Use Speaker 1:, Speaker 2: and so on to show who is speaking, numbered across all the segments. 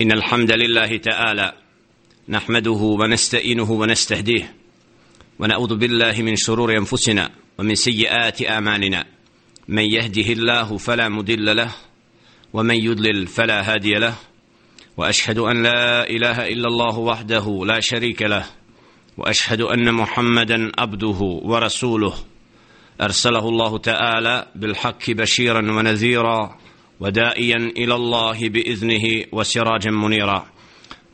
Speaker 1: إن الحمد لله تعالى نحمده ونستئنه ونستهديه ونعوذ بالله من شرور أنفسنا ومن سيئات آمالنا من يهده الله فلا مدل له ومن يدلل فلا هادي له وأشهد أن لا إله إلا الله وحده لا شريك له وأشهد أن محمدا عبده ورسوله أرسله الله تعالى بالحق بشيرا ونذيرا ودائيا إلى الله بإذنه وسراجا منيرا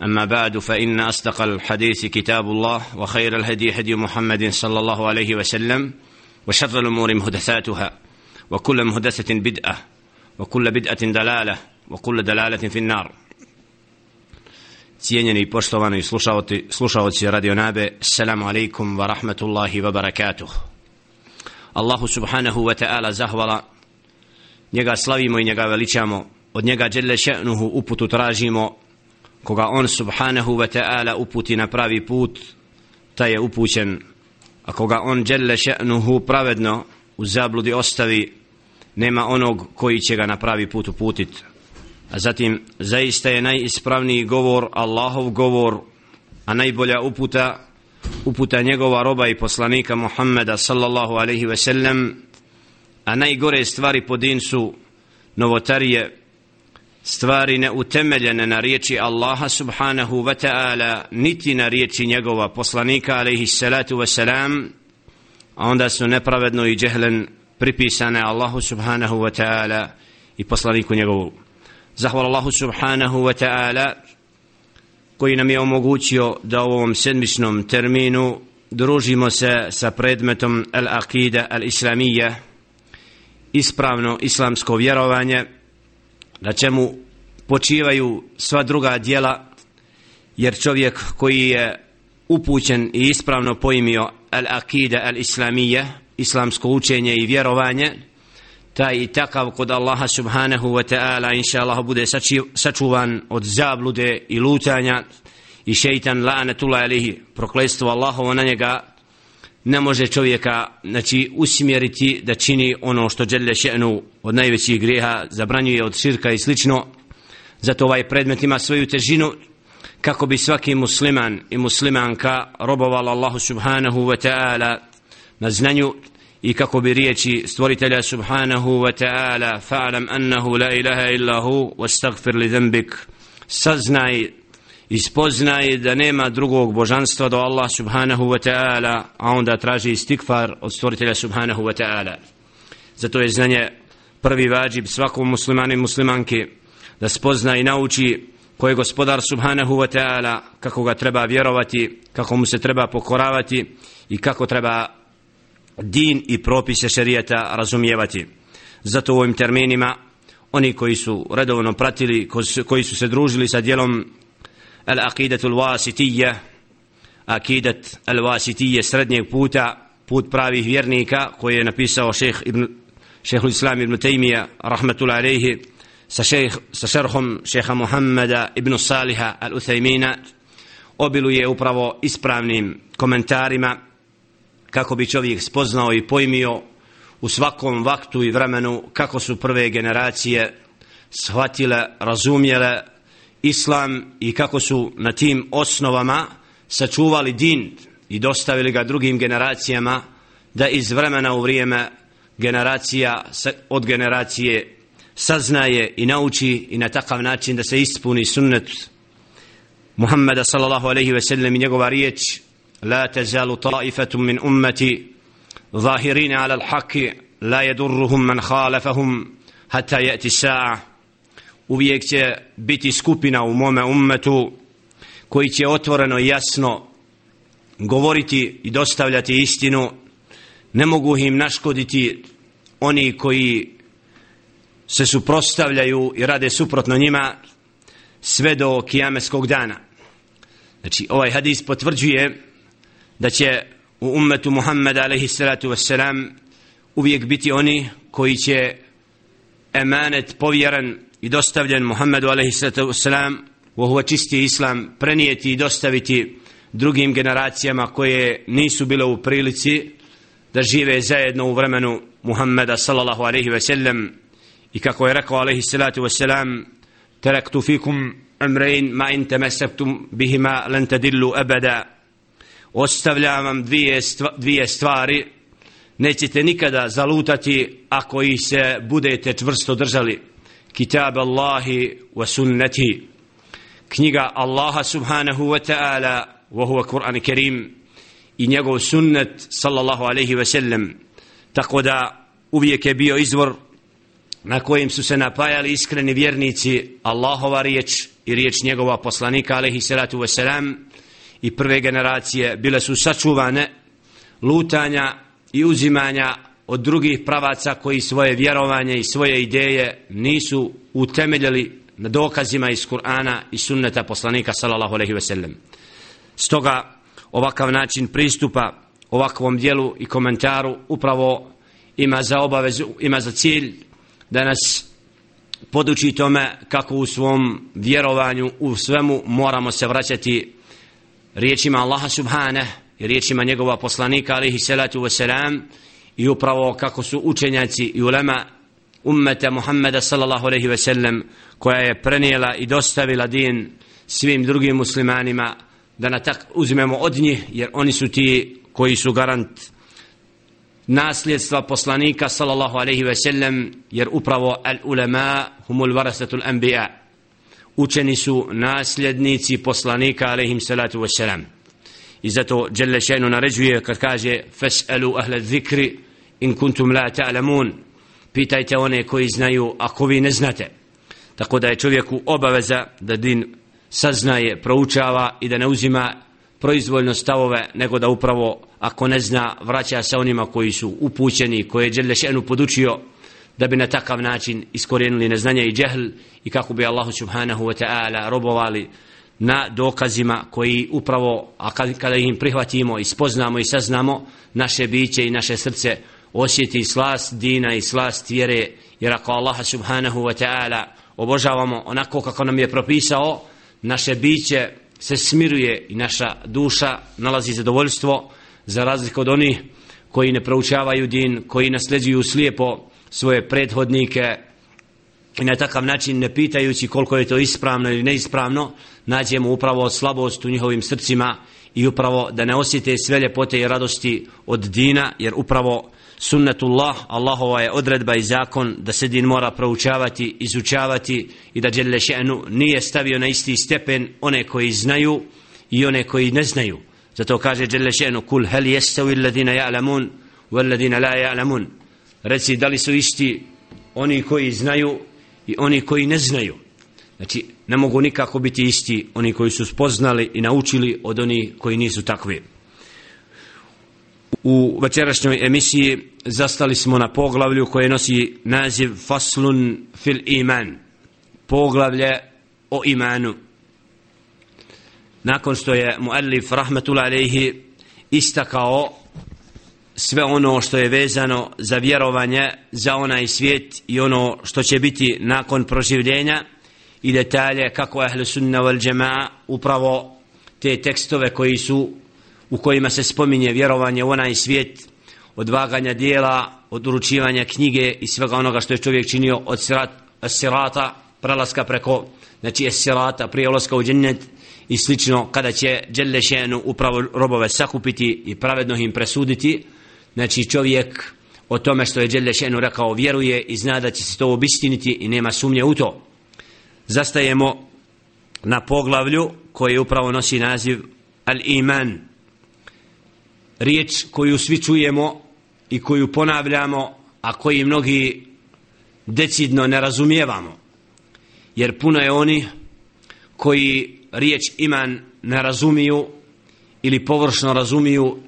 Speaker 1: أما بعد فإن أصدق الحديث كتاب الله وخير الهدي هدي محمد صلى الله عليه وسلم وشر الأمور مهدثاتها وكل مهدثة بدعة وكل بدعة دلالة وكل دلالة في النار Cijenjeni i poštovani slušaoci Radio Nabe, selamu alaikum wa rahmatullahi wa barakatuh. Allahu subhanahu wa ta'ala zahvala njega slavimo i njega veličamo od njega dželle še'nuhu uputu tražimo koga on subhanahu wa ta'ala uputi na pravi put taj je upućen a koga on dželle še'nuhu pravedno u zabludi ostavi nema onog koji će ga na pravi put uputit a zatim zaista je najispravniji govor Allahov govor a najbolja uputa uputa njegova roba i poslanika Muhammeda sallallahu alaihi ve sellem a najgore stvari po din su novotarije stvari neutemeljene na riječi Allaha subhanahu wa ta'ala niti na riječi njegova poslanika alaihi salatu wa salam a onda su nepravedno i džehlen pripisane Allahu subhanahu wa ta'ala i poslaniku njegovu zahvala Allahu subhanahu wa ta'ala koji nam je omogućio da u ovom sedmičnom terminu družimo se sa predmetom al akida Al-Islamija ispravno islamsko vjerovanje, na čemu počivaju sva druga dijela, jer čovjek koji je upućen i ispravno poimio al-akida al-islamije, islamsko učenje i vjerovanje, taj i takav kod Allaha subhanahu wa ta'ala inša Allah bude sačuvan od zablude i lutanja i šeitan la'anatullahi alihi proklestvo Allahovo na njega ne može čovjeka znači, usmjeriti da čini ono što dželje še'nu od najvećih grijeha, zabranjuje od širka i slično. Zato ovaj predmet ima svoju težinu kako bi svaki musliman i muslimanka robovala Allahu subhanahu wa ta'ala na znanju i kako bi riječi stvoritelja subhanahu wa ta'ala fa'alam annahu la ilaha illahu wa staghfir li zembik saznaj ispoznaje da nema drugog božanstva do Allah subhanahu wa ta'ala, a onda traži istikfar od stvoritelja subhanahu wa ta'ala. Zato je znanje prvi vađib svakom muslimanu i muslimanki da spozna i nauči koji je gospodar subhanahu wa ta'ala, kako ga treba vjerovati, kako mu se treba pokoravati i kako treba din i propise šerijeta razumijevati. Zato u ovim terminima oni koji su redovno pratili, koji su se družili sa dijelom العقيدة الواسطية عقيدة الواسطية سردني بوتا بوت براوي فيرنيكا قوي نبيسه شيخ ابن شيخ الإسلام ابن تيمية رحمة الله عليه سشيخ سشرخم شيخ محمد ابن الصالح الأثيمين obilu je upravo ispravnim komentarima kako bi čovjek spoznao i pojmio u svakom vaktu i vremenu kako su prve generacije shvatile, razumjele, islam i kako su na tim osnovama sačuvali din i dostavili ga drugim generacijama da iz vremena u vrijeme generacija od generacije saznaje i nauči i na takav način da se ispuni sunnet Muhammeda sallallahu alaihi ve sellem i njegova riječ la tezalu taifatum min ummeti zahirine ala l-haki la yedurruhum man khalafahum hatta jeti sa'a uvijek će biti skupina u mome ummetu koji će otvoreno i jasno govoriti i dostavljati istinu ne mogu im naškoditi oni koji se suprostavljaju i rade suprotno njima sve do kijameskog dana znači ovaj hadis potvrđuje da će u ummetu Muhammeda alaihi salatu wassalam uvijek biti oni koji će emanet povjeren i dostavljen Muhammedu a.s. u ovo čisti islam prenijeti i dostaviti drugim generacijama koje nisu bile u prilici da žive zajedno u vremenu Muhammeda sallallahu alejhi ve sellem i kako je rekao alaihi salatu ve sellem teraktu fikum umrein ma in bihima lan tadillu abada ostavljam vam dvije, stva, dvije stvari nećete nikada zalutati ako ih se budete čvrsto držali kitab Allahi wa كتاب الله وسنته كنيغا wa سبحانه وتعالى وهو قرآن كريم إن يقو سنة صلى الله عليه وسلم تقودا أبيك bio izvor na kojim su se napajali iskreni vjernici Allahova riječ i riječ njegova poslanika alaihi salatu wasalam i prve generacije bile su sačuvane lutanja i uzimanja od drugih pravaca koji svoje vjerovanje i svoje ideje nisu utemeljili na dokazima iz Kur'ana i sunneta poslanika sallallahu alejhi ve sellem. Stoga ovakav način pristupa ovakvom dijelu i komentaru upravo ima za obavezu, ima za cilj da nas poduči tome kako u svom vjerovanju, u svemu moramo se vraćati riječima Allaha subhane i riječima njegova poslanika alihi salatu selam i upravo kako su učenjaci i ulema ummeta Muhammeda sallallahu alejhi ve sellem koja je prenijela i dostavila din svim drugim muslimanima da na tak uzmemo od njih jer oni su ti koji su garant nasljedstva poslanika sallallahu alejhi ve sellem jer upravo al ulema humul varasatul anbiya učeni su nasljednici poslanika alejhim salatu ve selam i zato dželle šejnu naređuje kad kaže fesalu ahle zikri in kuntum la ta'lamun pitajte one koji znaju ako vi ne znate tako da je čovjeku obaveza da din saznaje proučava i da ne uzima proizvoljno stavove nego da upravo ako ne zna vraća se onima koji su upućeni koji je Đelešenu podučio da bi na takav način iskorijenili neznanje i džehl i kako bi Allahu subhanahu wa ta'ala robovali na dokazima koji upravo, a kada ih prihvatimo i spoznamo i saznamo, naše biće i naše srce osjeti slast dina i slast vjere, jer ako Allaha subhanahu wa ta'ala obožavamo onako kako nam je propisao, naše biće se smiruje i naša duša nalazi zadovoljstvo za razliku od onih koji ne proučavaju din, koji nasljeđuju slijepo svoje prethodnike i na takav način ne pitajući koliko je to ispravno ili neispravno, nađemo upravo slabost u njihovim srcima i upravo da ne osjete sve ljepote i radosti od dina, jer upravo sunnetullah, Allahova je odredba i zakon da se din mora proučavati, izučavati i da Đelle Še'nu nije stavio na isti stepen one koji znaju i one koji ne znaju. Zato kaže Đelle Še'nu, kul hel jestavi alladina ja'lamun, alladina la ja'lamun. Reci, da li su isti oni koji znaju i oni koji ne znaju. Znači, ne mogu nikako biti isti oni koji su spoznali i naučili od oni koji nisu takvi. U večerašnjoj emisiji zastali smo na poglavlju koje nosi naziv Faslun fil iman, poglavlje o imanu. Nakon što je muallif rahmetul alejhi istakao sve ono što je vezano za vjerovanje, za onaj svijet i ono što će biti nakon proživljenja i detalje kako ehlu sunna wal džema upravo te tekstove koji su u kojima se spominje vjerovanje u onaj svijet, odvaganja dijela, od uručivanja knjige i svega onoga što je čovjek činio od sirata, prelaska preko, znači je sirata, prije ulaska u džennet i slično, kada će Đelešenu upravo robove sakupiti i pravedno im presuditi, znači čovjek o tome što je Đelešenu rekao vjeruje i zna da će se to obistiniti i nema sumnje u to. Zastajemo na poglavlju koje upravo nosi naziv Al-Iman – riječ koju svi čujemo i koju ponavljamo, a koji mnogi decidno ne razumijevamo. Jer puno je oni koji riječ iman ne razumiju ili površno razumiju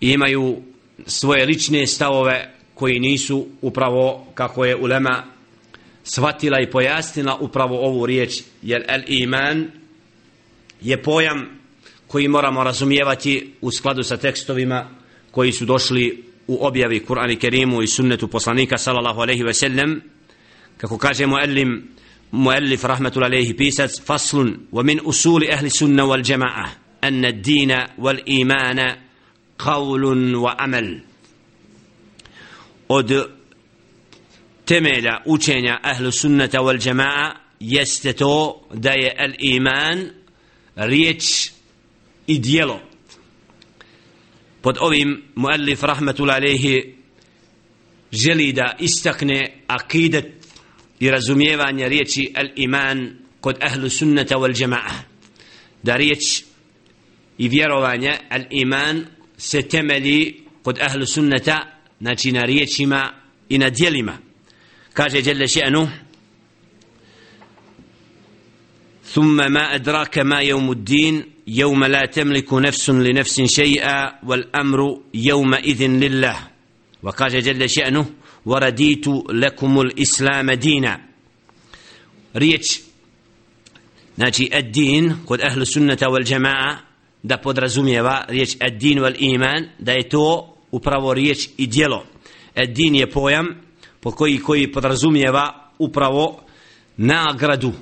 Speaker 1: i imaju svoje lične stavove koji nisu upravo kako je ulema shvatila i pojasnila upravo ovu riječ jer el iman je pojam koji moramo razumijevati u skladu sa tekstovima koji su došli u objavi Kur'an i Kerimu i sunnetu poslanika sallallahu aleyhi ve sellem kako kaže muallim muallif rahmetul aleyhi pisac faslun wa min usuli ahli sunna wal jama'a anna dina wal imana qavlun wa amal od temelja učenja ahlu sunnata wal jama'a jeste to da je al iman riječ i dijelo. Pod ovim muallif rahmetul alejhi želi da istakne akidet i razumijevanje riječi al iman kod ahlu sunnata wal jamaa da riječ i vjerovanje al iman se temeli kod ahlu sunnata znači na riječima i na djelima kaže jelle še'nu thumma ma adraka ma jevmu din يوم لا تملك نفس لنفس شيئا والأمر يومئذ لله وقال جل شأنه ورديت لكم الإسلام دينا ريتش ناتي الدين قد أهل السنة والجماعة دا بود ريتش الدين والإيمان دا يتو upravo riječ i djelo. Din je pojam po koji koji podrazumijeva upravo nagradu,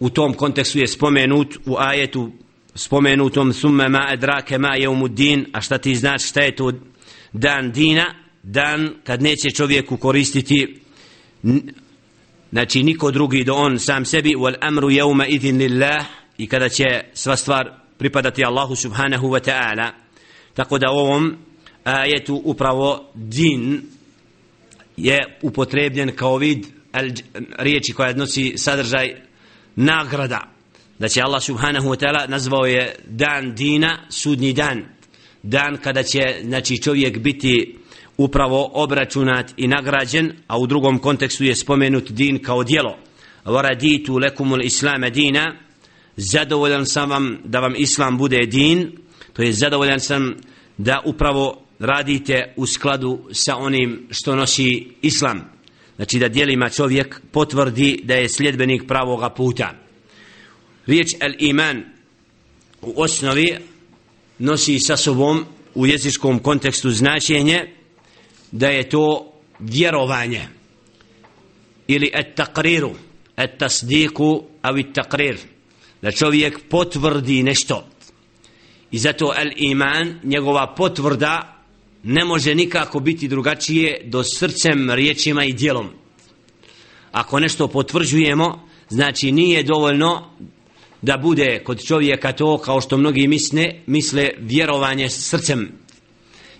Speaker 1: u tom kontekstu je spomenut u ajetu spomenutom summa ma edrake ma je umudin a šta ti znači šta je to dan dina dan kad neće čovjeku koristiti znači niko drugi do on sam sebi wal amru jeuma idin lillah i kada će sva stvar pripadati Allahu subhanahu wa ta'ala tako da ovom ajetu upravo din je upotrebljen kao vid riječi koja odnosi sadržaj nagrada da će Allah subhanahu wa ta'ala nazvao je dan dina sudni dan dan kada će znači čovjek biti upravo obračunat i nagrađen a u drugom kontekstu je spomenut din kao dijelo waraditu lekumul islama dina zadovoljan sam vam da vam islam bude din to je zadovoljan sam da upravo radite u skladu sa onim što nosi islam znači da dijelima čovjek potvrdi da je sljedbenik pravoga puta. Riječ el iman u osnovi nosi sa sobom u jezičkom kontekstu značenje da je to vjerovanje ili et takriru, et tasdiku, avi takrir, da čovjek potvrdi nešto. I zato el iman, njegova potvrda ne može nikako biti drugačije do srcem, riječima i dijelom. Ako nešto potvrđujemo, znači nije dovoljno da bude kod čovjeka to kao što mnogi misle, misle vjerovanje srcem.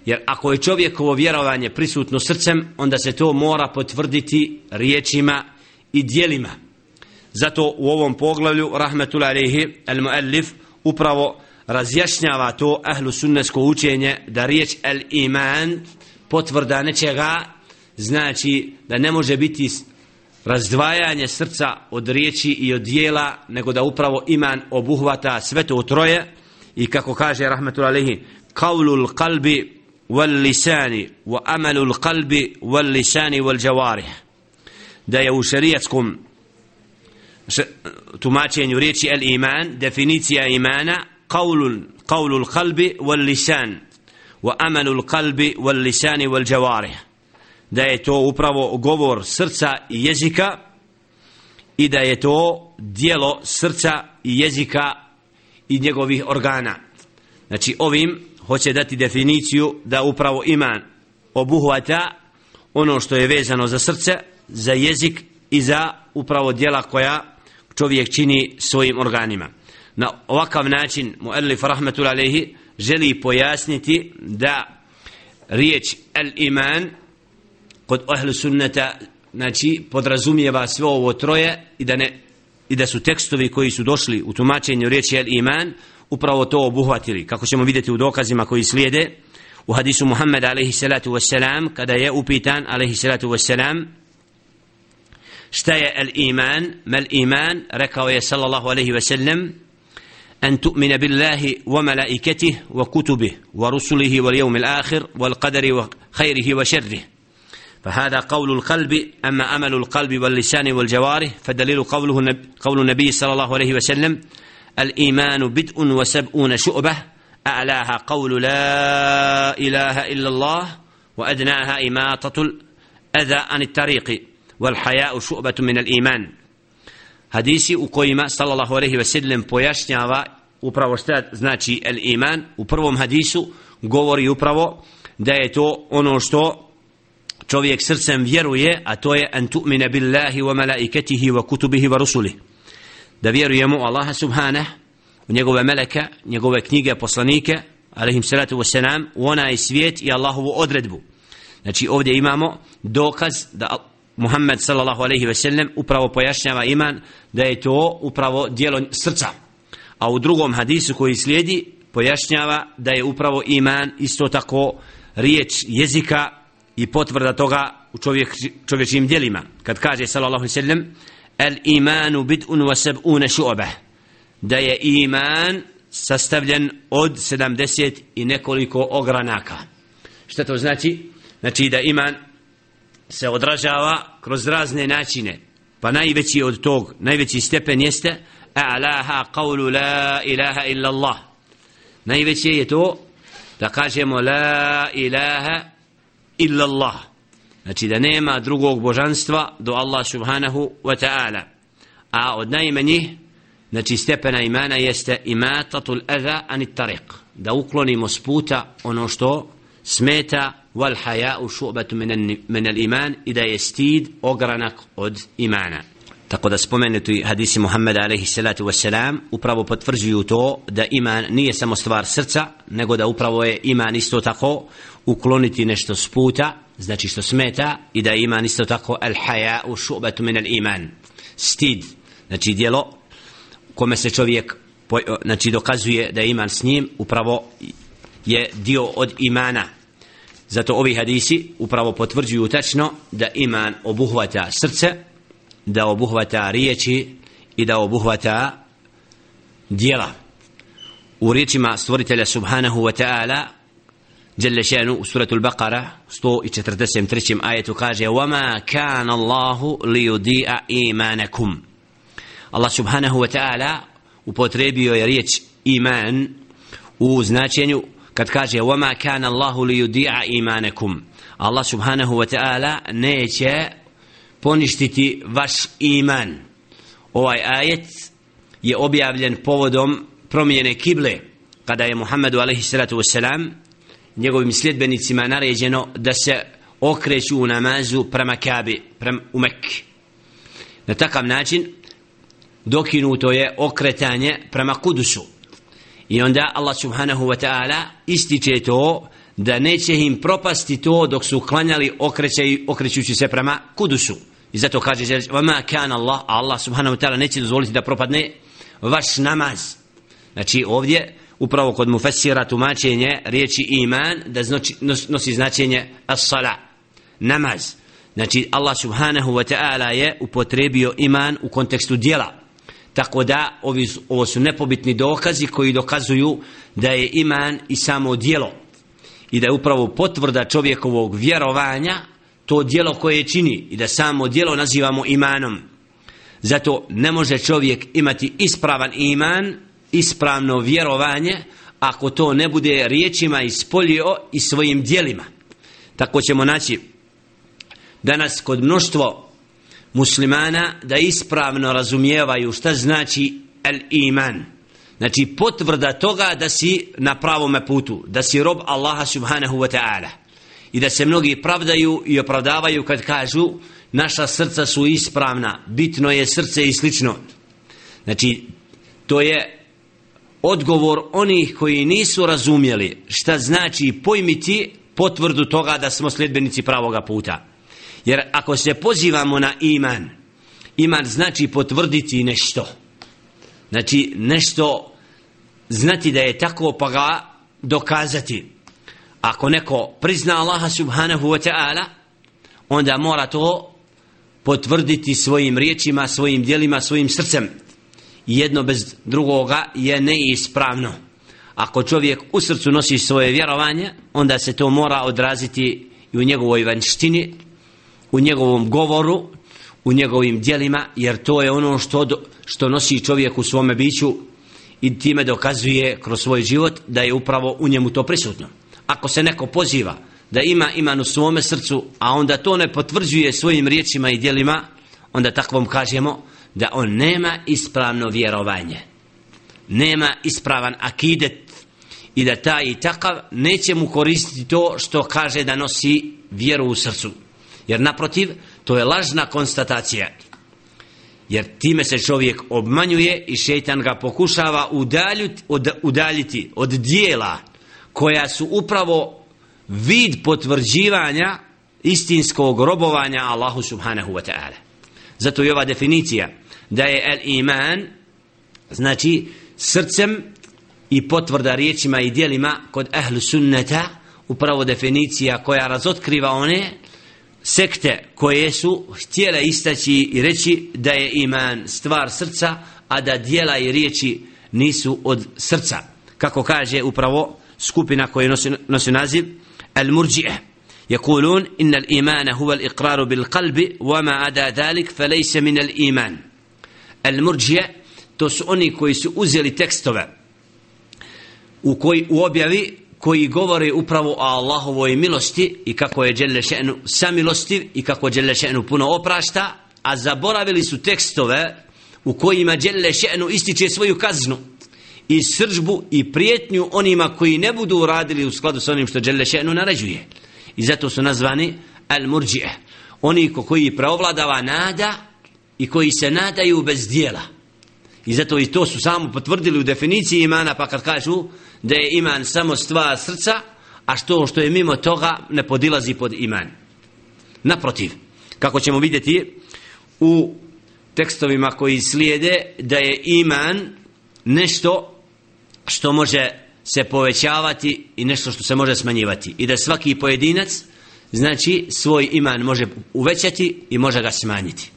Speaker 1: Jer ako je čovjekovo vjerovanje prisutno srcem, onda se to mora potvrditi riječima i dijelima. Zato u ovom poglavlju, rahmetullahi alaihi, al-muallif, upravo razjašnjava to ahlu sunnesko učenje da riječ el iman potvrda nečega znači da ne može biti razdvajanje srca od riječi i od dijela nego da upravo iman obuhvata sve to troje i kako kaže rahmetul alehi kaulul kalbi wal lisani wa amalul kalbi wal lisani wal javari da je u šarijatskom tumačenju riječi el iman definicija imana al-qalbi wal-lisan قول قول القلب qalbi wal القلب wal-jawarih da je to upravo govor srca i jezika i da je to dijelo srca i jezika i njegovih organa. Znači ovim hoće dati definiciju da upravo iman obuhvata ono što je vezano za srce, za jezik i za upravo dijela koja čovjek čini svojim organima na ovakav način muallif rahmetul alejhi želi pojasniti da riječ el iman kod ahlu sunneta znači podrazumijeva sve ovo troje i da ne i da su tekstovi koji su došli u tumačenju riječi el iman upravo to obuhvatili kako ćemo vidjeti u dokazima koji slijede u hadisu Muhammed alejhi salatu vesselam kada je upitan alejhi salatu vesselam šta je el iman mal iman rekao je sallallahu alejhi ve sellem أن تؤمن بالله وملائكته وكتبه ورسله واليوم الآخر والقدر وخيره وشره فهذا قول القلب أما أمل القلب واللسان والجوارح فدليل قوله قول النبي صلى الله عليه وسلم الإيمان بدء وسبؤون شؤبة أعلاها قول لا إله إلا الله وأدناها إماطة الأذى عن الطريق والحياء شؤبة من الإيمان hadisi u kojima sallallahu alejhi ve sellem pojašnjava upravo šta znači el iman u prvom hadisu govori upravo da je to ono što čovjek srcem vjeruje a to je an tu'mina billahi wa malaikatihi wa kutubihi wa rusulihi da vjerujemo Allaha subhanah u njegove meleke, njegove knjige, poslanike, alaihim salatu ve salam, u onaj svijet i Allahovu odredbu. Znači ovdje imamo dokaz da Muhammed sallallahu alejhi ve sellem upravo pojašnjava iman da je to upravo djelo srca. A u drugom hadisu koji slijedi pojašnjava da je upravo iman isto tako riječ jezika i potvrda toga u čovjek čovjekim djelima. Kad kaže sallallahu alejhi ve sellem el imanu bid'un wa sab'un shu'bah da je iman sastavljen od 70 i nekoliko ogranaka. Šta to znači? Znači da iman se odražava kroz razne načine. Pa najveći od tog, najveći stepen jeste a'laha qawlu la ilaha illa Allah. Najveći je to da kažemo la ilaha illa Allah. Znači da nema drugog božanstva do Allah subhanahu wa ta'ala. A od najmanjih znači stepena imana jeste imatatul adha anit Da uklonimo s puta ono što smeta والحياء شعبة من من الإيمان إذا يستيد أغرنك قد إيمانا تقد سبمنت حديث محمد عليه الصلاة والسلام upravo potvrđuju to da iman nije samo stvar srca nego da upravo je iman isto tako ukloniti nešto s puta znači što smeta i da iman isto tako al haya u šubatu min al iman stid znači djelo kome se čovjek znači dokazuje da je iman s njim upravo je dio od imana Zato ovi hadisi upravo potvrđuju tačno da iman obuhvata srce, da obuhvata riječi i da obuhvata dijela. U riječima stvoritelja subhanahu wa ta'ala, Đelešenu u suratu Al-Baqara 143. ajetu kaže وَمَا كَانَ اللَّهُ لِيُدِيَ إِمَانَكُمْ Allah subhanahu wa ta'ala upotrebio je riječ iman u značenju kad kaže wa وَمَا كَانَ اللَّهُ لِيُدِيعَ imanakum Allah subhanahu wa ta'ala neće poništiti vaš iman. Ovaj ajet je objavljen povodom promjene kible kada je Muhammedu alaihissalatu wassalam njegovim sledbenicima naređeno da se okreću u namazu prema Kabi, prema Umek. Na takav način dokinuto je okretanje prema Kudusu. I onda Allah subhanahu wa ta'ala ističe to da neće im propasti to dok su klanjali okrećaj, okrećući se prema kudusu. I zato kaže وَمَا كَانَ Allah, Allah subhanahu wa ta'ala neće dozvoliti da propadne vaš namaz. Znači ovdje upravo kod mu fesira tumačenje riječi iman da znači, nosi značenje as-sala, namaz. Znači Allah subhanahu wa ta'ala je upotrebio iman u kontekstu djela tako da ovi, ovo su nepobitni dokazi koji dokazuju da je iman i samo dijelo i da je upravo potvrda čovjekovog vjerovanja to dijelo koje čini i da samo dijelo nazivamo imanom zato ne može čovjek imati ispravan iman ispravno vjerovanje ako to ne bude riječima ispolio i svojim dijelima tako ćemo naći danas kod mnoštvo muslimana da ispravno razumijevaju šta znači el iman. Znači potvrda toga da si na pravom putu, da si rob Allaha subhanahu wa ta'ala. I da se mnogi pravdaju i opravdavaju kad kažu naša srca su ispravna, bitno je srce i slično. Znači to je odgovor onih koji nisu razumjeli šta znači pojmiti potvrdu toga da smo sljedbenici pravoga puta. Jer ako se pozivamo na iman, iman znači potvrditi nešto. Znači nešto znati da je tako pa ga dokazati. Ako neko prizna Allaha subhanahu wa ta'ala, onda mora to potvrditi svojim riječima, svojim dijelima, svojim srcem. Jedno bez drugoga je neispravno. Ako čovjek u srcu nosi svoje vjerovanje, onda se to mora odraziti i u njegovoj vanštini, u njegovom govoru, u njegovim dijelima, jer to je ono što, što nosi čovjek u svome biću i time dokazuje kroz svoj život da je upravo u njemu to prisutno. Ako se neko poziva da ima iman u svome srcu, a onda to ne potvrđuje svojim riječima i dijelima, onda takvom kažemo da on nema ispravno vjerovanje, nema ispravan akidet i da taj i takav neće mu koristiti to što kaže da nosi vjeru u srcu. Jer naprotiv, to je lažna konstatacija. Jer time se čovjek obmanjuje i šeitan ga pokušava udaljuti, od, udaljiti od dijela koja su upravo vid potvrđivanja istinskog robovanja Allahu subhanahu wa ta'ala. Zato je ova definicija da je el iman znači srcem i potvrda riječima i dijelima kod ehlu sunneta upravo definicija koja razotkriva one sekte koje su htjele istaći i reći da je iman stvar srca, a da dijela i riječi nisu od srca. Kako kaže upravo skupina koja nosi, nosi naziv al murjih يقولون إن الإيمان هو الإقرار بالقلب وما عدا ذلك فليس من الإيمان المرجئ تسؤني كويس أزل تكستوه وكوي وابيوي koji govore upravo o Allahovoj milosti i kako je Đelle Še'nu samilostiv i kako Đelle Še'nu puno oprašta, a zaboravili su tekstove u kojima Đelle Še'nu ističe svoju kaznu i sržbu i prijetnju onima koji ne budu uradili u skladu sa onim što Đelle Še'nu naređuje. I zato su nazvani Al-Murđi'e. Oni ko koji preovladava nada i koji se nadaju bez dijela. I zato i to su samo potvrdili u definiciji imana, pa kad kažu da je iman samo stvar srca, a što što je mimo toga ne podilazi pod iman. Naprotiv, kako ćemo vidjeti u tekstovima koji slijede da je iman nešto što može se povećavati i nešto što se može smanjivati i da svaki pojedinac znači svoj iman može uvećati i može ga smanjiti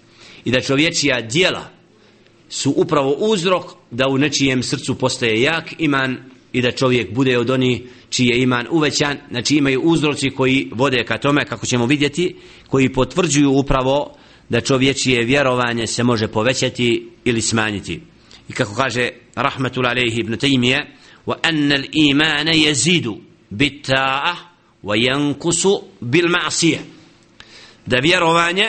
Speaker 1: i da čovječija dijela su upravo uzrok da u nečijem srcu postaje jak iman i da čovjek bude od onih čiji je iman uvećan, znači imaju uzroci koji vode ka tome, kako ćemo vidjeti, koji potvrđuju upravo da čovječije vjerovanje se može povećati ili smanjiti. I kako kaže Rahmetul Aleyhi ibn Taymije, وَأَنَّ الْإِيمَانَ يَزِيدُ بِتَّاعَ وَيَنْكُسُ بِالْمَعْصِيَ Da vjerovanje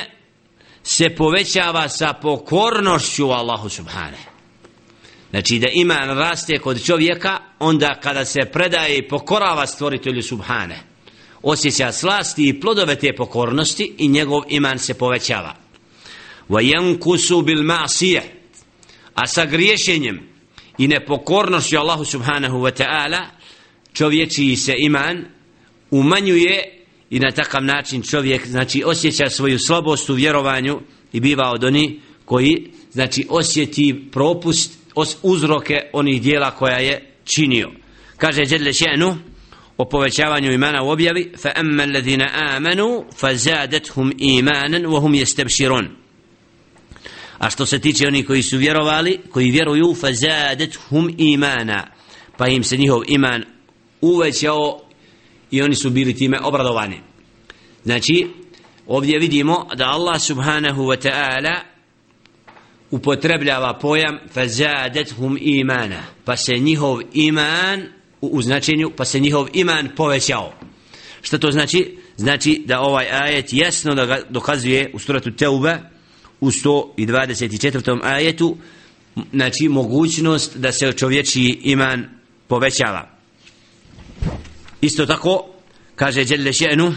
Speaker 1: se povećava sa pokornošću Allahu Subhanahu. Znači da iman raste kod čovjeka onda kada se predaje i pokorava stvoritelju Subhane. Osjeća slasti i plodove te pokornosti i njegov iman se povećava. وَيَنْكُسُ بِالْمَعْصِيَةِ A sa griješenjem i nepokornošću Allahu Subhanahu wa ta'ala čovječi se iman umanjuje i na takav način čovjek znači osjeća svoju slabost u vjerovanju i biva od oni koji znači osjeti propust uzroke onih dijela koja je činio. Kaže Đedle Šenu o povećavanju imana u objavi fa emma alladhina amanu fa zadethum imanan wa hum yastabshirun a što se tiče onih koji su vjerovali koji vjeruju fa zadethum imana pa im se njihov iman uvećao i oni su bili time obradovani znači ovdje vidimo da Allah subhanahu wa ta'ala upotrebljava pojam fazadethum imana pa se njihov iman u, u značenju pa se njihov iman povećao što to znači znači da ovaj ajet jasno da dokazuje u suratu Teuba u 124. ajetu znači mogućnost da se čovječiji iman povećava isto tako kaže Đelle Šenu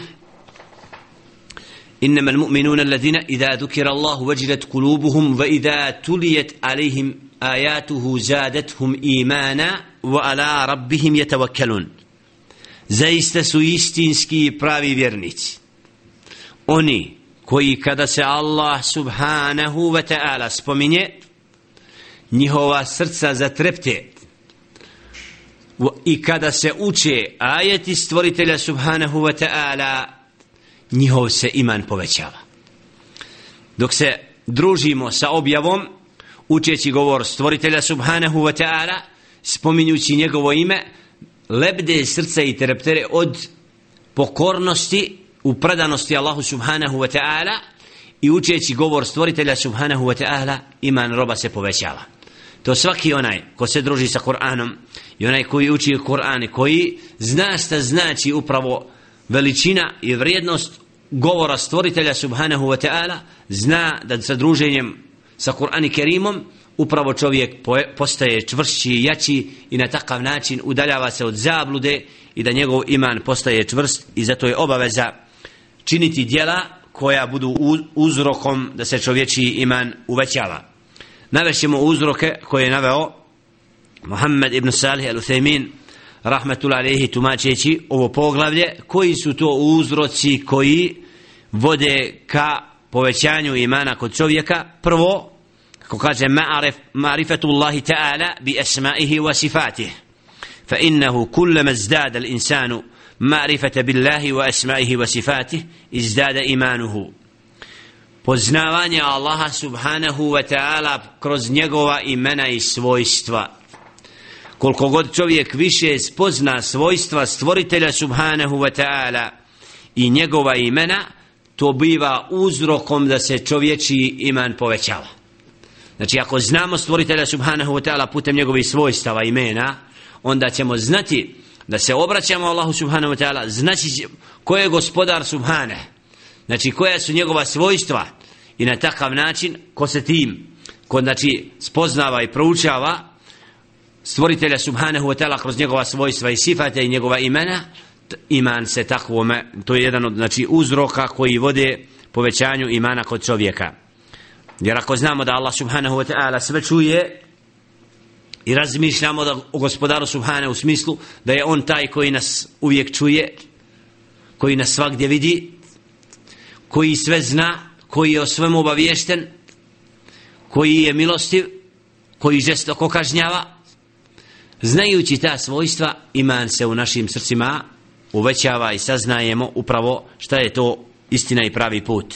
Speaker 1: إنما المؤمنون الذين إذا ذكر الله وجلت قلوبهم وإذا تليت عليهم آياته زادتهم إيمانا وعلى ربهم يتوكلون زيست سويستينسكي براوي فيرنيت أني كوي كدس الله سبحانه وتعالى سبمني نهو سرطة زتربتي i kada se uče ajeti stvoritelja subhanahu wa ta'ala njihov se iman povećava. Dok se družimo sa objavom, učeći govor stvoritelja subhanahu wa ta'ala, spominjući njegovo ime, lebde srce i tereptere od pokornosti u predanosti Allahu subhanahu wa ta'ala i učeći govor stvoritelja subhanahu wa ta'ala, iman roba se povećava. To svaki onaj ko se druži sa Kur'anom i onaj koji uči Kur'an i koji zna šta znači upravo veličina i vrijednost govora stvoritelja subhanahu wa ta'ala zna da sa druženjem sa Kur'an i Kerimom upravo čovjek postaje čvršći i jači i na takav način udaljava se od zablude i da njegov iman postaje čvrst i zato je obaveza činiti dijela koja budu uzrokom da se čovječiji iman uvećava. Navešimo uzroke koje je naveo Muhammed ibn Salih al-Uthaymin rahmetul alihi tumačeći ovo poglavlje koji su to uzroci koji vode ka povećanju imana kod čovjeka prvo kako kaže ma'arif ma'rifatullahi ta'ala bi asma'ihi wa sifatihi fa innahu kullama izdada al-insanu ma'rifata billahi wa asma'ihi wa sifatihi izdada imanuhu poznavanje Allaha subhanahu wa ta'ala kroz njegova imena i svojstva koliko god čovjek više spozna svojstva stvoritelja subhanahu wa ta'ala i njegova imena to biva uzrokom da se čovječi iman povećava. Znači, ako znamo stvoritelja subhanahu wa ta'ala putem njegovih svojstava imena, onda ćemo znati da se obraćamo Allahu subhanahu wa ta'ala, znači ko je gospodar subhane, znači koja su njegova svojstva i na takav način ko se tim, ko znači spoznava i proučava stvoritelja subhanahu wa ta'ala kroz njegova svojstva i sifate i njegova imena, iman se tako to je jedan od znači, uzroka koji vode povećanju imana kod čovjeka. Jer ako znamo da Allah subhanahu wa ta'ala sve čuje i razmišljamo da o gospodaru subhane u smislu da je on taj koji nas uvijek čuje, koji nas svakdje vidi, koji sve zna, koji je o svemu obaviješten, koji je milostiv, koji žestoko kažnjava, znajući ta svojstva, iman se u našim srcima uvećava i saznajemo upravo šta je to istina i pravi put.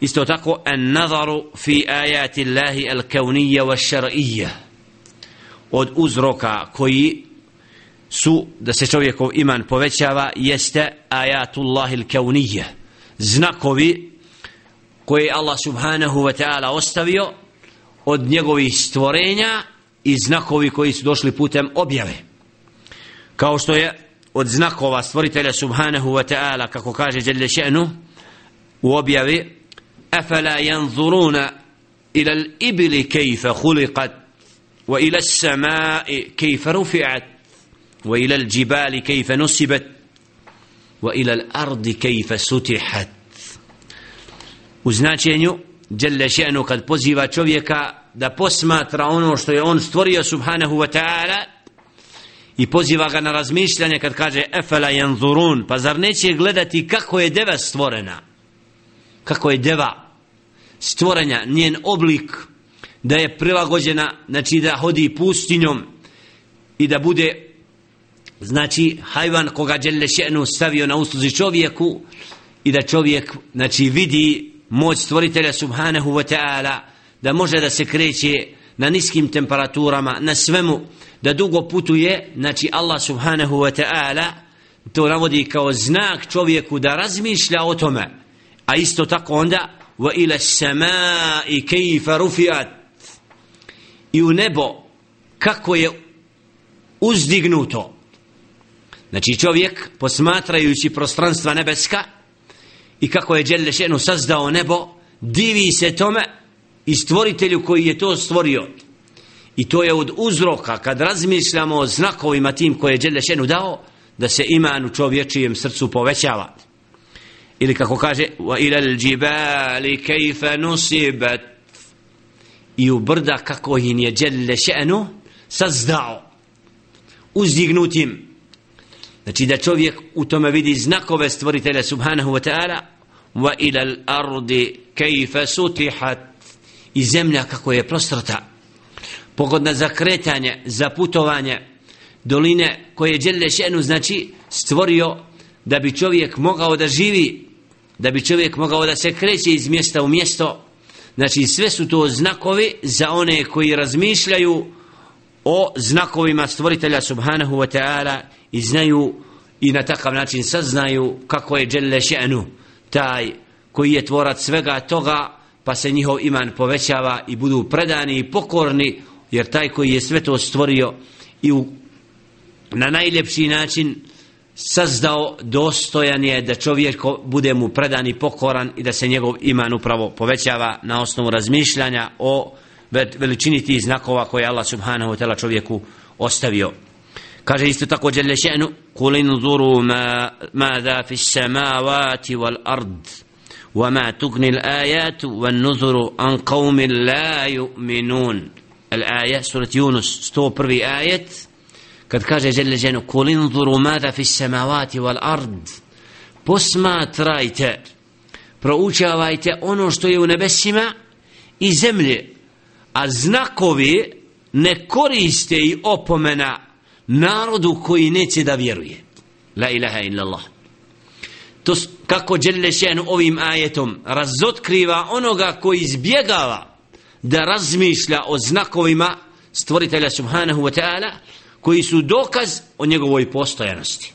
Speaker 1: Isto tako, en nazaru fi ajati Allahi al kaunija wa šar'ija od uzroka koji su da se čovjekov iman povećava jeste ajatullahi al kaunija znakovi koje Allah subhanahu wa ta'ala ostavio od njegovih stvorenja i znakovi koji su došli putem objave kao što je od znakova stvoritelja subhanahu wa ta'ala kako kaže Đelle še'nu u objavi afala yanzuruna ila l'ibili ibli kayfa khuliqat wa ila as-samai kayfa rufi'at wa ila l'jibali jibali nusibat wa ila l'ardi ardi sutihat u značenju Đelle še'nu kad poziva čovjeka da posmatra ono što je on stvorio subhanahu wa ta'ala i poziva ga na razmišljanje kad kaže efela yanzurun pa zar neće gledati kako je deva stvorena kako je deva stvorenja njen oblik da je prilagođena znači da hodi pustinjom i da bude znači hajvan koga djelje še'nu stavio na usluzi čovjeku i da čovjek znači vidi moć stvoritelja subhanahu wa ta'ala da može da se kreće na niskim temperaturama, na svemu, da dugo putuje, znači Allah subhanahu wa ta'ala to navodi kao znak čovjeku da razmišlja o tome. A isto tako onda, wa ila sama i kejfa rufiat. I u nebo, kako je uzdignuto. Znači čovjek, posmatrajući prostranstva nebeska, i kako je Đelešenu sazdao nebo, divi se tome, i stvoritelju koji je to stvorio. I to je od uzroka, kad razmišljamo o znakovima tim koje je Đelešenu dao, da se iman u čovječijem srcu povećava. Ili kako kaže, وَإِلَى الْجِبَالِ كَيْفَ نُصِبَتْ I u brda kako im je Đelešenu sazdao, uzdignutim. Znači da čovjek u tome vidi znakove stvoritelja Subhanahu wa ta'ala, وَإِلَى الْأَرْضِ كَيْفَ سُتِحَتْ i zemlja kako je prostrata pogodna za kretanje za putovanje doline koje je Đelešenu znači stvorio da bi čovjek mogao da živi da bi čovjek mogao da se kreće iz mjesta u mjesto znači sve su to znakovi za one koji razmišljaju o znakovima stvoritelja subhanahu wa ta'ala i znaju i na takav način saznaju kako je Đelešenu taj koji je tvorac svega toga pa se njihov iman povećava i budu predani i pokorni jer taj koji je sve to stvorio i u, na najljepši način sazdao dostojan je da čovjek bude mu predan i pokoran i da se njegov iman upravo povećava na osnovu razmišljanja o veličini tih znakova koje Allah subhanahu wa ta'ala čovjeku ostavio. Kaže isto tako Đelešenu, kulin zuru ma, ma da fi samavati wal ardu وما تغني الآيات والنذر عن قوم لا يؤمنون الآية سورة يونس ستو بربي آية قد كاجة جل جنو قل انظروا ماذا في السماوات والأرض بس ما ترايت پروچاوايت انو شتو يو نبسما اي زملة ازناكوبي نكوريستي اوپمنا نارضو كوي نيتي دا بيروي لا إله إلا الله to kako Đelešen ovim ajetom razotkriva onoga koji izbjegava da razmišlja o znakovima stvoritelja subhanahu wa ta'ala koji su dokaz o njegovoj postojanosti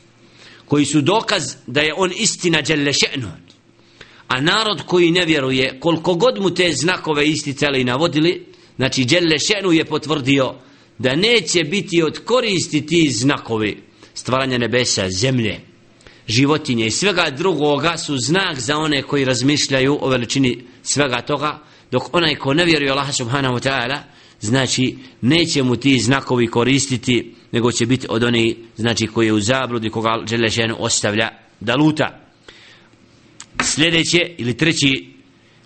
Speaker 1: koji su dokaz da je on istina Đelešenu a narod koji ne vjeruje koliko god mu te znakove isti i navodili znači Đelešenu je potvrdio da neće biti od koristi ti znakovi stvaranja nebesa, zemlje, životinje i svega drugoga su znak za one koji razmišljaju o veličini svega toga, dok onaj ko ne vjeruje Allah subhanahu wa ta'ala, znači neće mu ti znakovi koristiti, nego će biti od onih znači, koji je u zabludi, koga žele ženu ostavlja da luta. Sljedeće ili treći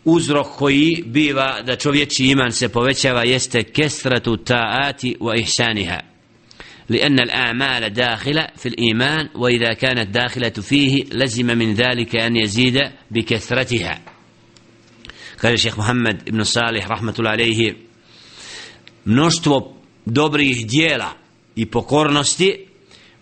Speaker 1: uzrok koji biva da čovječi iman se povećava jeste kestratu ta'ati wa ihsaniha. لأن الأعمال داخلة في الإيمان وإذا كانت داخلة فيه لزم من ذلك أن يزيد بكثرتها قال الشيخ محمد بن صالح رحمة الله عليه mnoštvo dobrih dijela i pokornosti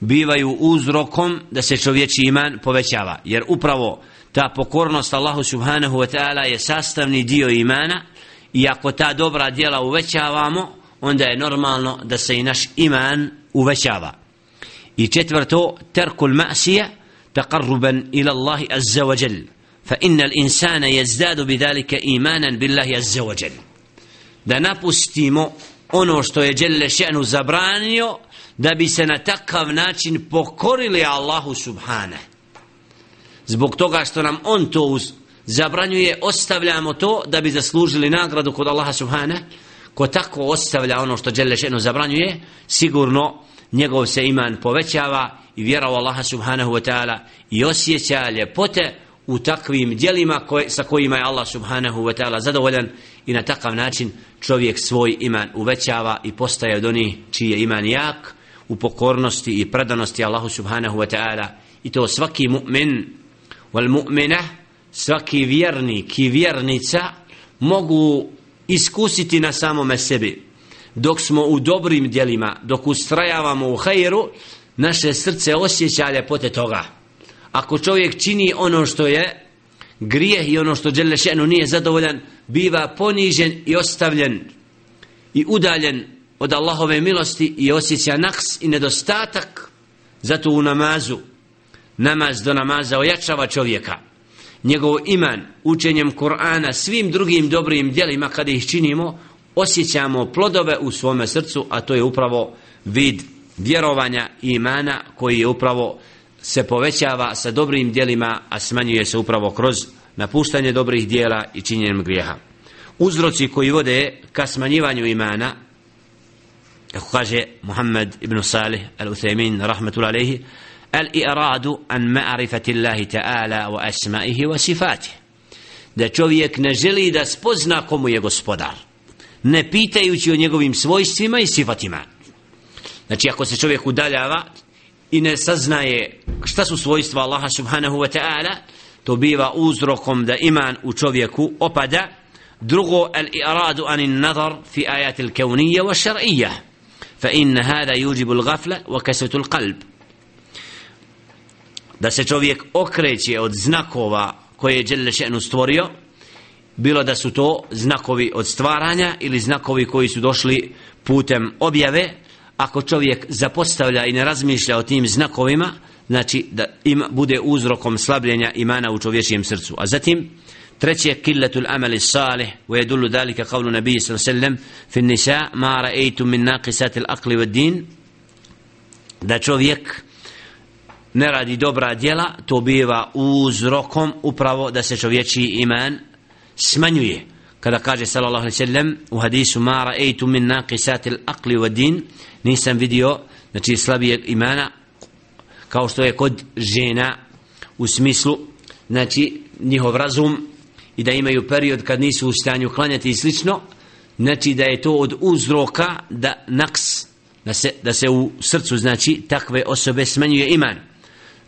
Speaker 1: bivaju uzrokom da se čovječi iman povećava jer upravo ta pokornost Allahu subhanahu wa ta'ala je sastavni dio imana i ako ta dobra djela uvećavamo onda je normalno da se i naš iman uvećava. I četvrto, terkul ma'sija taqarruban ila Allahi azza wa jal. Fa inna l'insana jezdadu bidalika imanan billahi azza wa jal. Da napustimo ono što je Đelle še'nu zabranio, da bi se na takav način pokorili Allahu subhane. Zbog toga što nam on to zabranjuje, ostavljamo to da bi zaslužili nagradu kod Allaha subhanahu ko tako ostavlja ono što Đelešenu zabranjuje, sigurno njegov se iman povećava i vjera u Allaha subhanahu wa ta'ala i osjeća ljepote u takvim dijelima koje, sa kojima je Allah subhanahu wa ta'ala zadovoljan i na takav način čovjek svoj iman uvećava i postaje od onih čiji je iman jak u pokornosti i predanosti Allahu subhanahu wa ta'ala i to svaki mu'min wal mu'mina svaki vjernik i vjernica mogu iskusiti na samome sebi. Dok smo u dobrim dijelima, dok ustrajavamo u hajru, naše srce osjeća ljepote toga. Ako čovjek čini ono što je grijeh i ono što dželje še'nu nije zadovoljan, biva ponižen i ostavljen i udaljen od Allahove milosti i osjeća naks i nedostatak zato u namazu namaz do namaza ojačava čovjeka njegov iman učenjem Kur'ana svim drugim dobrim djelima kada ih činimo osjećamo plodove u svome srcu a to je upravo vid vjerovanja imana koji je upravo se povećava sa dobrim djelima a smanjuje se upravo kroz napuštanje dobrih djela i činjenjem grijeha uzroci koji vode ka smanjivanju imana kako kaže Muhammed ibn Salih al-Uthaymin rahmetullahi alejhi الإراد عن معرفة الله تعالى وأسمائه وصفاته da čovjek ne želi da spozna komu je gospodar ne pitajući o njegovim svojstvima i sifatima znači ako se čovjek udaljava i ne saznaje šta su svojstva Allaha subhanahu wa ta'ala to biva uzrokom da iman u čovjeku opada drugo al iradu an in nazar fi ajati al kevnije wa šar'ija fa inna hada yuđibu al gafla wa kasvetu al qalb da se čovjek okreće od znakova koje je Đelešenu stvorio, bilo da su to znakovi od stvaranja ili znakovi koji su došli putem objave, ako čovjek zapostavlja i ne razmišlja o tim znakovima, znači da im bude uzrokom slabljenja imana u čovječijem srcu. A zatim, treće, killetul amali salih, u jedulu dalika kavlu nabiji sallam sallam, fin nisa, ma ra'eitu min naqisatil akli vad din, da čovjek ne radi dobra djela, to biva uzrokom upravo da se čovječi iman smanjuje. Kada kaže sallallahu alejhi ve sellem u hadisu ma ra'aytu min naqisatil aqli wa din, nisam vidio znači slabije imana kao što je kod žena u smislu znači njihov razum i da imaju period kad nisu u stanju klanjati i slično, znači da je to od uzroka da naks da se, da se u srcu znači takve osobe smanjuje iman.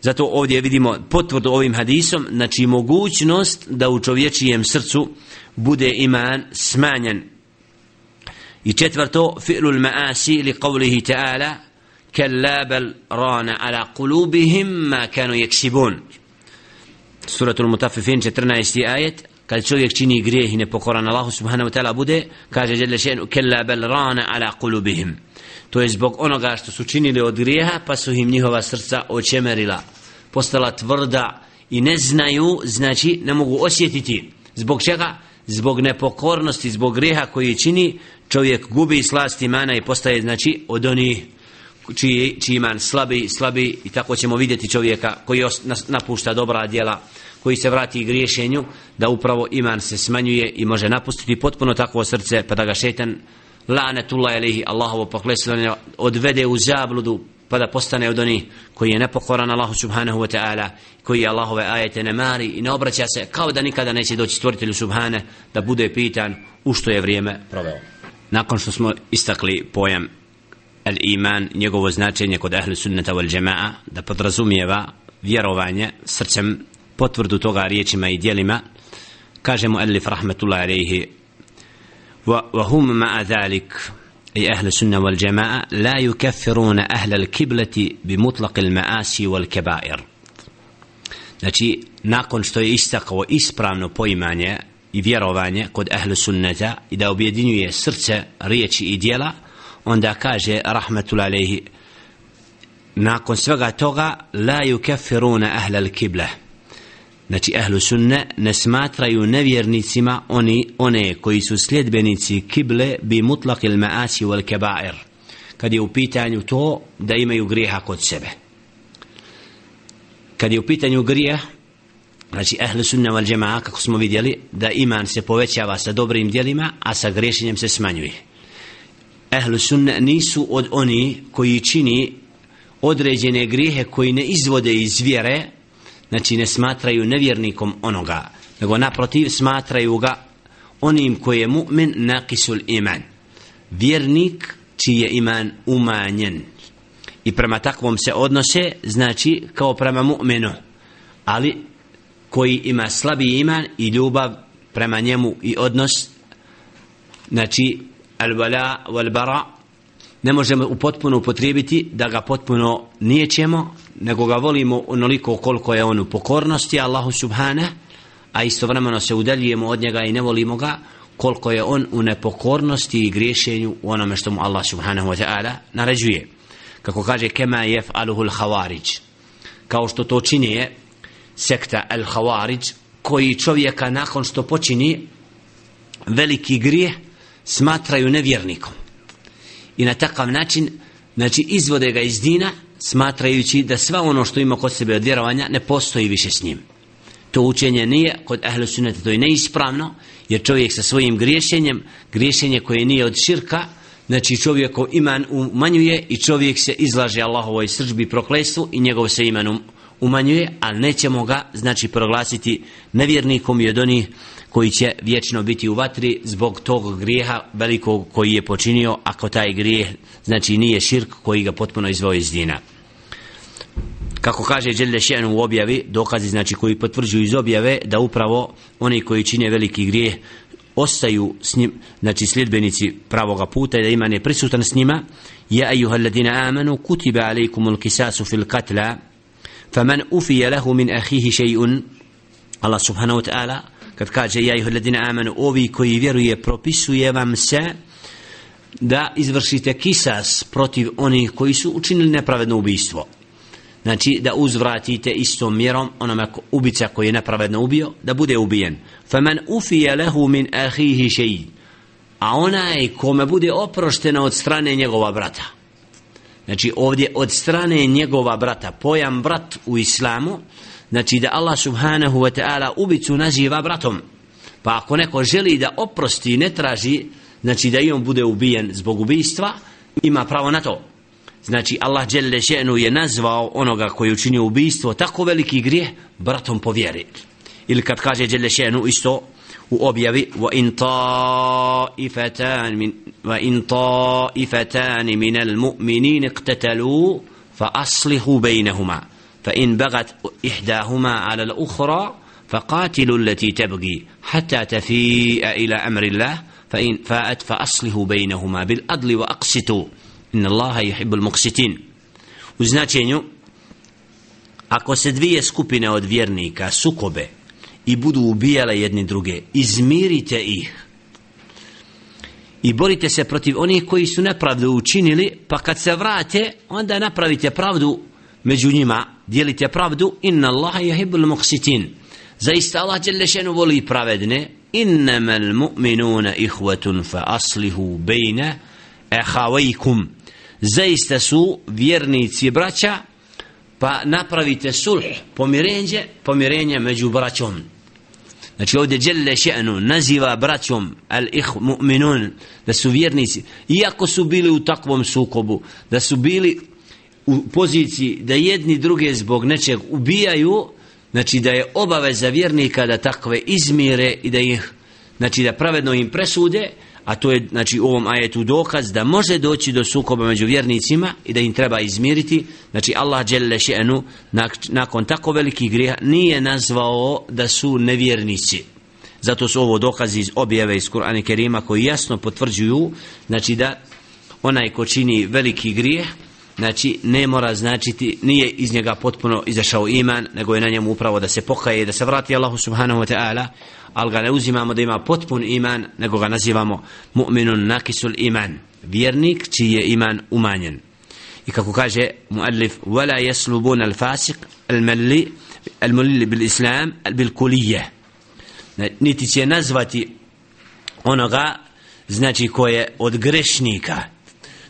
Speaker 1: Zato ovdje vidimo potvrdu ovim hadisom, znači mogućnost da u čovječijem srcu bude iman smanjen. I četvrto, fi'lul ma'asi li qavlihi ta'ala, kellabel rana ala kulubihim ma kanu jeksibun. Suratul Mutafifin 14. ajet, kad čovjek čini grijeh i nepokoran Allahu subhanahu wa ta'ala bude, kaže žele še'nu, kellabel rana ala kulubihim to je zbog onoga što su činili od grijeha pa su im njihova srca očemerila postala tvrda i ne znaju znači ne mogu osjetiti zbog čega zbog nepokornosti zbog grijeha koji čini čovjek gubi slast imana i postaje znači od onih čiji, čiji iman slabi, slabi i tako ćemo vidjeti čovjeka koji os, napušta dobra djela koji se vrati griješenju da upravo iman se smanjuje i može napustiti potpuno takvo srce pa da ga šetan lanetullahi alihi Allahovo poklesivanje odvede u zabludu pa da postane od onih koji je nepokoran Allahu subhanahu wa ta'ala koji je Allahove ajete ne mari i ne obraća se kao da nikada neće doći stvoritelju subhane da bude pitan u što je vrijeme proveo nakon što smo istakli pojam al iman njegovo značenje kod ahli sunnata wal jama'a da podrazumijeva vjerovanje srcem potvrdu toga riječima i djelima kažemo alif rahmetullahi alayhi وهم مع ذلك أي أهل السنة والجماعة لا يكفرون أهل الكبلة بمطلق المآسي والكبائر Znači, nakon što je istakao ispravno poimanje i vjerovanje kod ahlu sunneta i da objedinjuje srce, riječi i dijela, onda kaže, rahmetul alehi, nakon svega toga, la ju kefiruna ahlal kibleh znači ehlu sunne ne smatraju nevjernicima oni one koji su sljedbenici kible bi mutlak il maasi wal kebair kad je u pitanju to da imaju grijeha kod sebe kad je u pitanju grijeh znači ehlu sunne wal džemaa kako smo vidjeli da iman se povećava sa dobrim djelima a sa grešenjem se smanjuje ehlu sunne nisu od oni koji čini određene grijehe koji ne izvode iz vjere znači ne smatraju nevjernikom onoga, nego naprotiv smatraju ga onim koji je mu'min naqisul iman. Vjernik čiji je iman umanjen. I prema takvom se odnose, znači kao prema mu'minu, ali koji ima slabi iman i ljubav prema njemu i odnos, znači al bala wal-bara' ne možemo u potpuno upotrijebiti da ga potpuno nijećemo nego ga volimo onoliko koliko je on u pokornosti Allahu subhane a istovremeno se udaljujemo od njega i ne volimo ga koliko je on u nepokornosti i griješenju u onome što mu Allah subhanahu wa ta'ala naređuje kako kaže kema jef aluhul havarić kao što to čini je sekta al havarić koji čovjeka nakon što počini veliki grije smatraju nevjernikom i na takav način znači izvode ga iz dina smatrajući da sva ono što ima kod sebe od vjerovanja ne postoji više s njim to učenje nije kod ahlu sunnete to je neispravno jer čovjek sa svojim griješenjem griješenje koje nije od širka znači čovjeko iman umanjuje i čovjek se izlaže Allahovoj srđbi proklestvu i njegov se iman umanjuje umanjuje, ali nećemo ga, znači, proglasiti nevjernikom i od onih koji će vječno biti u vatri zbog tog grijeha velikog koji je počinio, ako taj grijeh, znači, nije širk koji ga potpuno izvoje iz dina. Kako kaže Đeldešenu u objavi, dokazi, znači, koji potvrđuju iz objave, da upravo oni koji čine veliki grijeh ostaju s njim, znači sljedbenici pravoga puta i da ima ne prisutan s njima. je ayuha alladina amanu kutiba alaykumul qisasu fil katla, فمن أفي له من أخيه شيء الله سبحانه وتعالى قد قال يا أيها الذين آمنوا أوبي كي يفيروا يبروبسوا يبام سا دا إزفرشيت كيساس protiv أني كي سو أتشنل نبراведно убийство Znači da uzvratite istom mjerom onome ko, ubica koji je nepravedno ubio, da bude ubijen. Faman ufiya lahu min akhihi shay. A onaj kome bude oprošteno od strane njegova brata. Znači ovdje od strane njegova brata Pojam brat u islamu Znači da Allah subhanahu wa ta'ala Ubicu naziva bratom Pa ako neko želi da oprosti i ne traži Znači da i on bude ubijen zbog ubijstva Ima pravo na to Znači Allah djelje ženu je nazvao Onoga koji učinio ubijstvo Tako veliki grijeh bratom povjeri vjeri Ili kad kaže djelje ženu isto u وَإِنْ طَائِفَتَانِ مِنْ وَإِنْ طَائِفَتَانِ مِنَ الْمُؤْمِنِينَ اقْتَتَلُوا فَأَصْلِحُوا بَيْنَهُمَا فإن بغت إحداهما على الأخرى فقاتلوا التي تبغي حتى تفيء إلى أمر الله فإن فاءت فأصلحوا بينهما بالأدل وأقسطوا إن الله يحب المقسطين U značenju, ako se dvije skupine od vjernika sukobe, i budu ubijale jedni druge izmirite ih i borite se protiv onih koji su nepravdu učinili pa kad se vrate onda napravite pravdu među njima dijelite pravdu inna Allah jahibul muqsitin zaista Allah djelešenu voli pravedne innama mu'minuna ihvatun fa aslihu bejne ehavajkum zaista su vjernici braća pa napravite sulh pomirenje pomirenje među braćom Znači ovdje djelile še'nu naziva braćom al ih mu'minun da su vjernici, iako su bili u takvom sukobu, da su bili u poziciji da jedni druge zbog nečeg ubijaju, znači da je obaveza vjernika da takve izmire i da ih, znači da pravedno im presude, a to je znači u ovom ajetu dokaz da može doći do sukoba među vjernicima i da im treba izmiriti znači Allah dželle še'nu nakon tako velikih grijeha nije nazvao da su nevjernici zato su ovo dokazi iz objave iz Kur'ana Kerima koji jasno potvrđuju znači da onaj ko čini veliki grijeh znači ne mora značiti nije iz njega potpuno izašao iman nego je na njemu upravo da se pokaje da se vrati Allahu subhanahu wa ta'ala ali ga ne uzimamo da ima potpun iman nego ga nazivamo mu'minun nakisul iman vjernik čiji je iman umanjen i kako kaže muallif wala yaslubun al fasik al malli al malli bil islam bil kulije niti će nazvati onoga znači koje od grešnika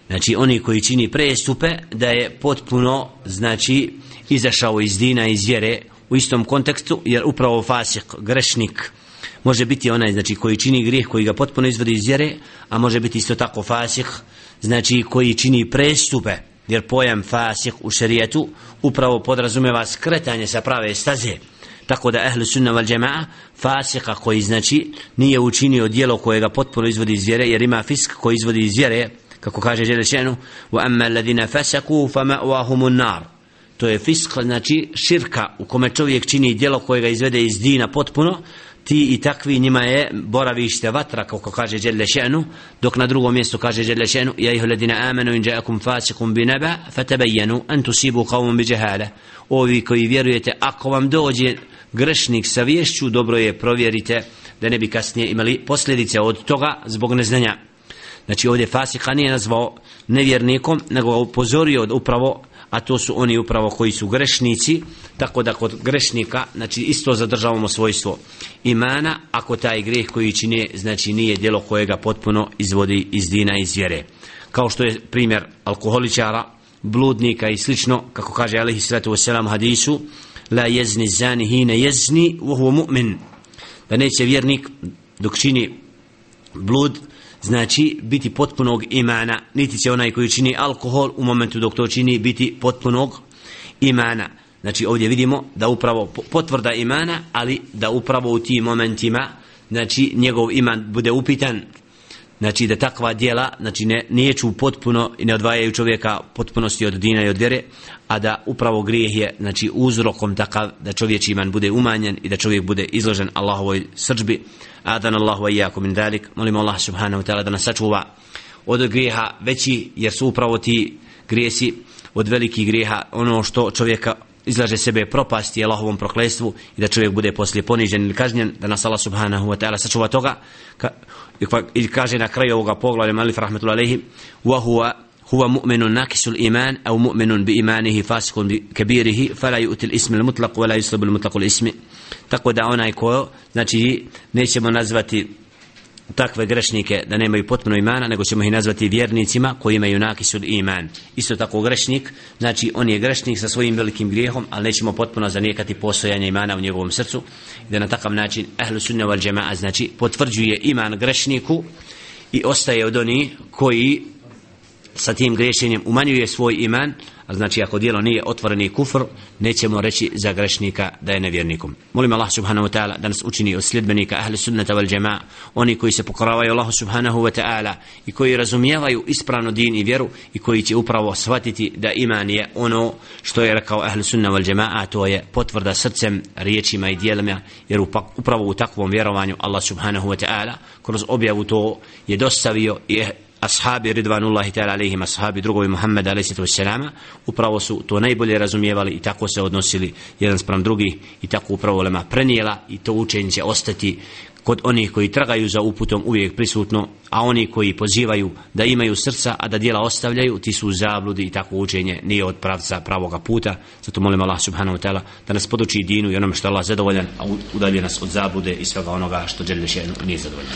Speaker 1: znači oni koji čini prestupe da je potpuno znači izašao iz dina iz vjere u istom kontekstu jer upravo fasik grešnik može biti onaj znači koji čini grijeh koji ga potpuno izvodi iz vjere a može biti isto tako fasik znači koji čini prestupe jer pojam fasik u šerijatu upravo podrazumeva skretanje sa prave staze tako da ehlu sunna val džema'a fasika koji znači nije učinio dijelo koje ga potpuno izvodi iz vjere jer ima fisk koji izvodi iz vjere kako kaže Želešenu wa amma alladhina fasaku fama'wahum an-nar to je fisk znači shirka u kome čovjek čini djelo koje ga izvede iz dina potpuno ti i takvi njima je boravište vatra kako kaže Želešenu dok na drugom mjestu kaže Želešenu ja ih ledina amenu in jaakum fasikum bi neba fatabajenu an tusibu qauman bi jahale ovi koji vjerujete ako vam dođe grešnik sa vješću dobro je provjerite da ne bi kasnije imali posljedice od toga zbog neznanja znači ovdje fasika nije nazvao nevjernikom, nego ga upozorio upravo, a to su oni upravo koji su grešnici, tako da kod grešnika, znači isto zadržavamo svojstvo imana, ako taj greh koji čine, znači nije djelo koje ga potpuno izvodi iz dina i zvjere. Kao što je primjer alkoholičara, bludnika i slično, kako kaže Alihi Sretu u Selam hadisu, la jezni zani hine jezni, uhu mu'min. Da neće vjernik dok čini blud, znači biti potpunog imana niti će onaj koji čini alkohol u momentu dok to čini biti potpunog imana znači ovdje vidimo da upravo potvrda imana ali da upravo u tim momentima znači njegov iman bude upitan znači da takva dijela znači ne neću potpuno i ne odvajaju čovjeka potpunosti od dina i od vjere a da upravo grijeh je znači uzrokom takav da čovjek iman bude umanjen i da čovjek bude izložen Allahovoj srđbi adan Allahu iyyakum min dalik molimo Allah subhanahu wa ta'ala da nas sačuva od grijeha veći jer su upravo ti grijesi od velikih grijeha ono što čovjeka izlaže sebe propasti Allahovom proklestvu i da čovjek bude poslije ponižen ili kažnjen da nas Allah subhanahu wa ta'ala sačuva toga ka, i kaže na kraju ovoga poglavlja Malif rahmetullahi alejhi wa huwa huwa mu'minun nakisu al-iman aw mu'minun bi imanihi fasikun bi kabirihi fala yu'ti al-ism al-mutlaq wa la yusrib al-mutlaq al-ism tako da onaj ko znači nećemo nazvati takve grešnike da nemaju potpuno imana, nego ćemo ih nazvati vjernicima koji imaju nakis od iman. Isto tako grešnik, znači on je grešnik sa svojim velikim grijehom, ali nećemo potpuno zanijekati postojanje imana u njegovom srcu, da na takav način ehlu sunne val džema, znači potvrđuje iman grešniku i ostaje od oni koji sa tim grešenjem umanjuje svoj iman, a znači ako dijelo nije otvoreni kufr, nećemo reći za grešnika da je nevjernikom. Molim Allah subhanahu wa ta'ala da nas učini od sljedbenika ahli sunnata wal džema, oni koji se pokoravaju Allahu subhanahu wa ta'ala i koji razumijevaju ispravno din i vjeru i koji će upravo shvatiti da iman je ono što je rekao ahli sunna wal džema, a to je potvrda srcem, riječima i dijelima, jer pa, upravo u takvom vjerovanju Allah subhanahu wa ta'ala kroz objavu to je dostavio i je ashabi Ridvanullahi ta'ala alaihim ashabi drugovi Muhammed a.s. upravo su to najbolje razumijevali i tako se odnosili jedan spram drugi i tako upravo lema prenijela i to učenje će ostati kod onih koji tragaju za uputom uvijek prisutno, a oni koji pozivaju da imaju srca, a da djela ostavljaju, ti su u zabludi i tako učenje nije od pravca pravoga puta. Zato molim Allah subhanahu wa ta'ala da nas poduči dinu i onome što Allah zadovoljan, a udalje nas od zabude i svega onoga što želješ nije zadovoljan.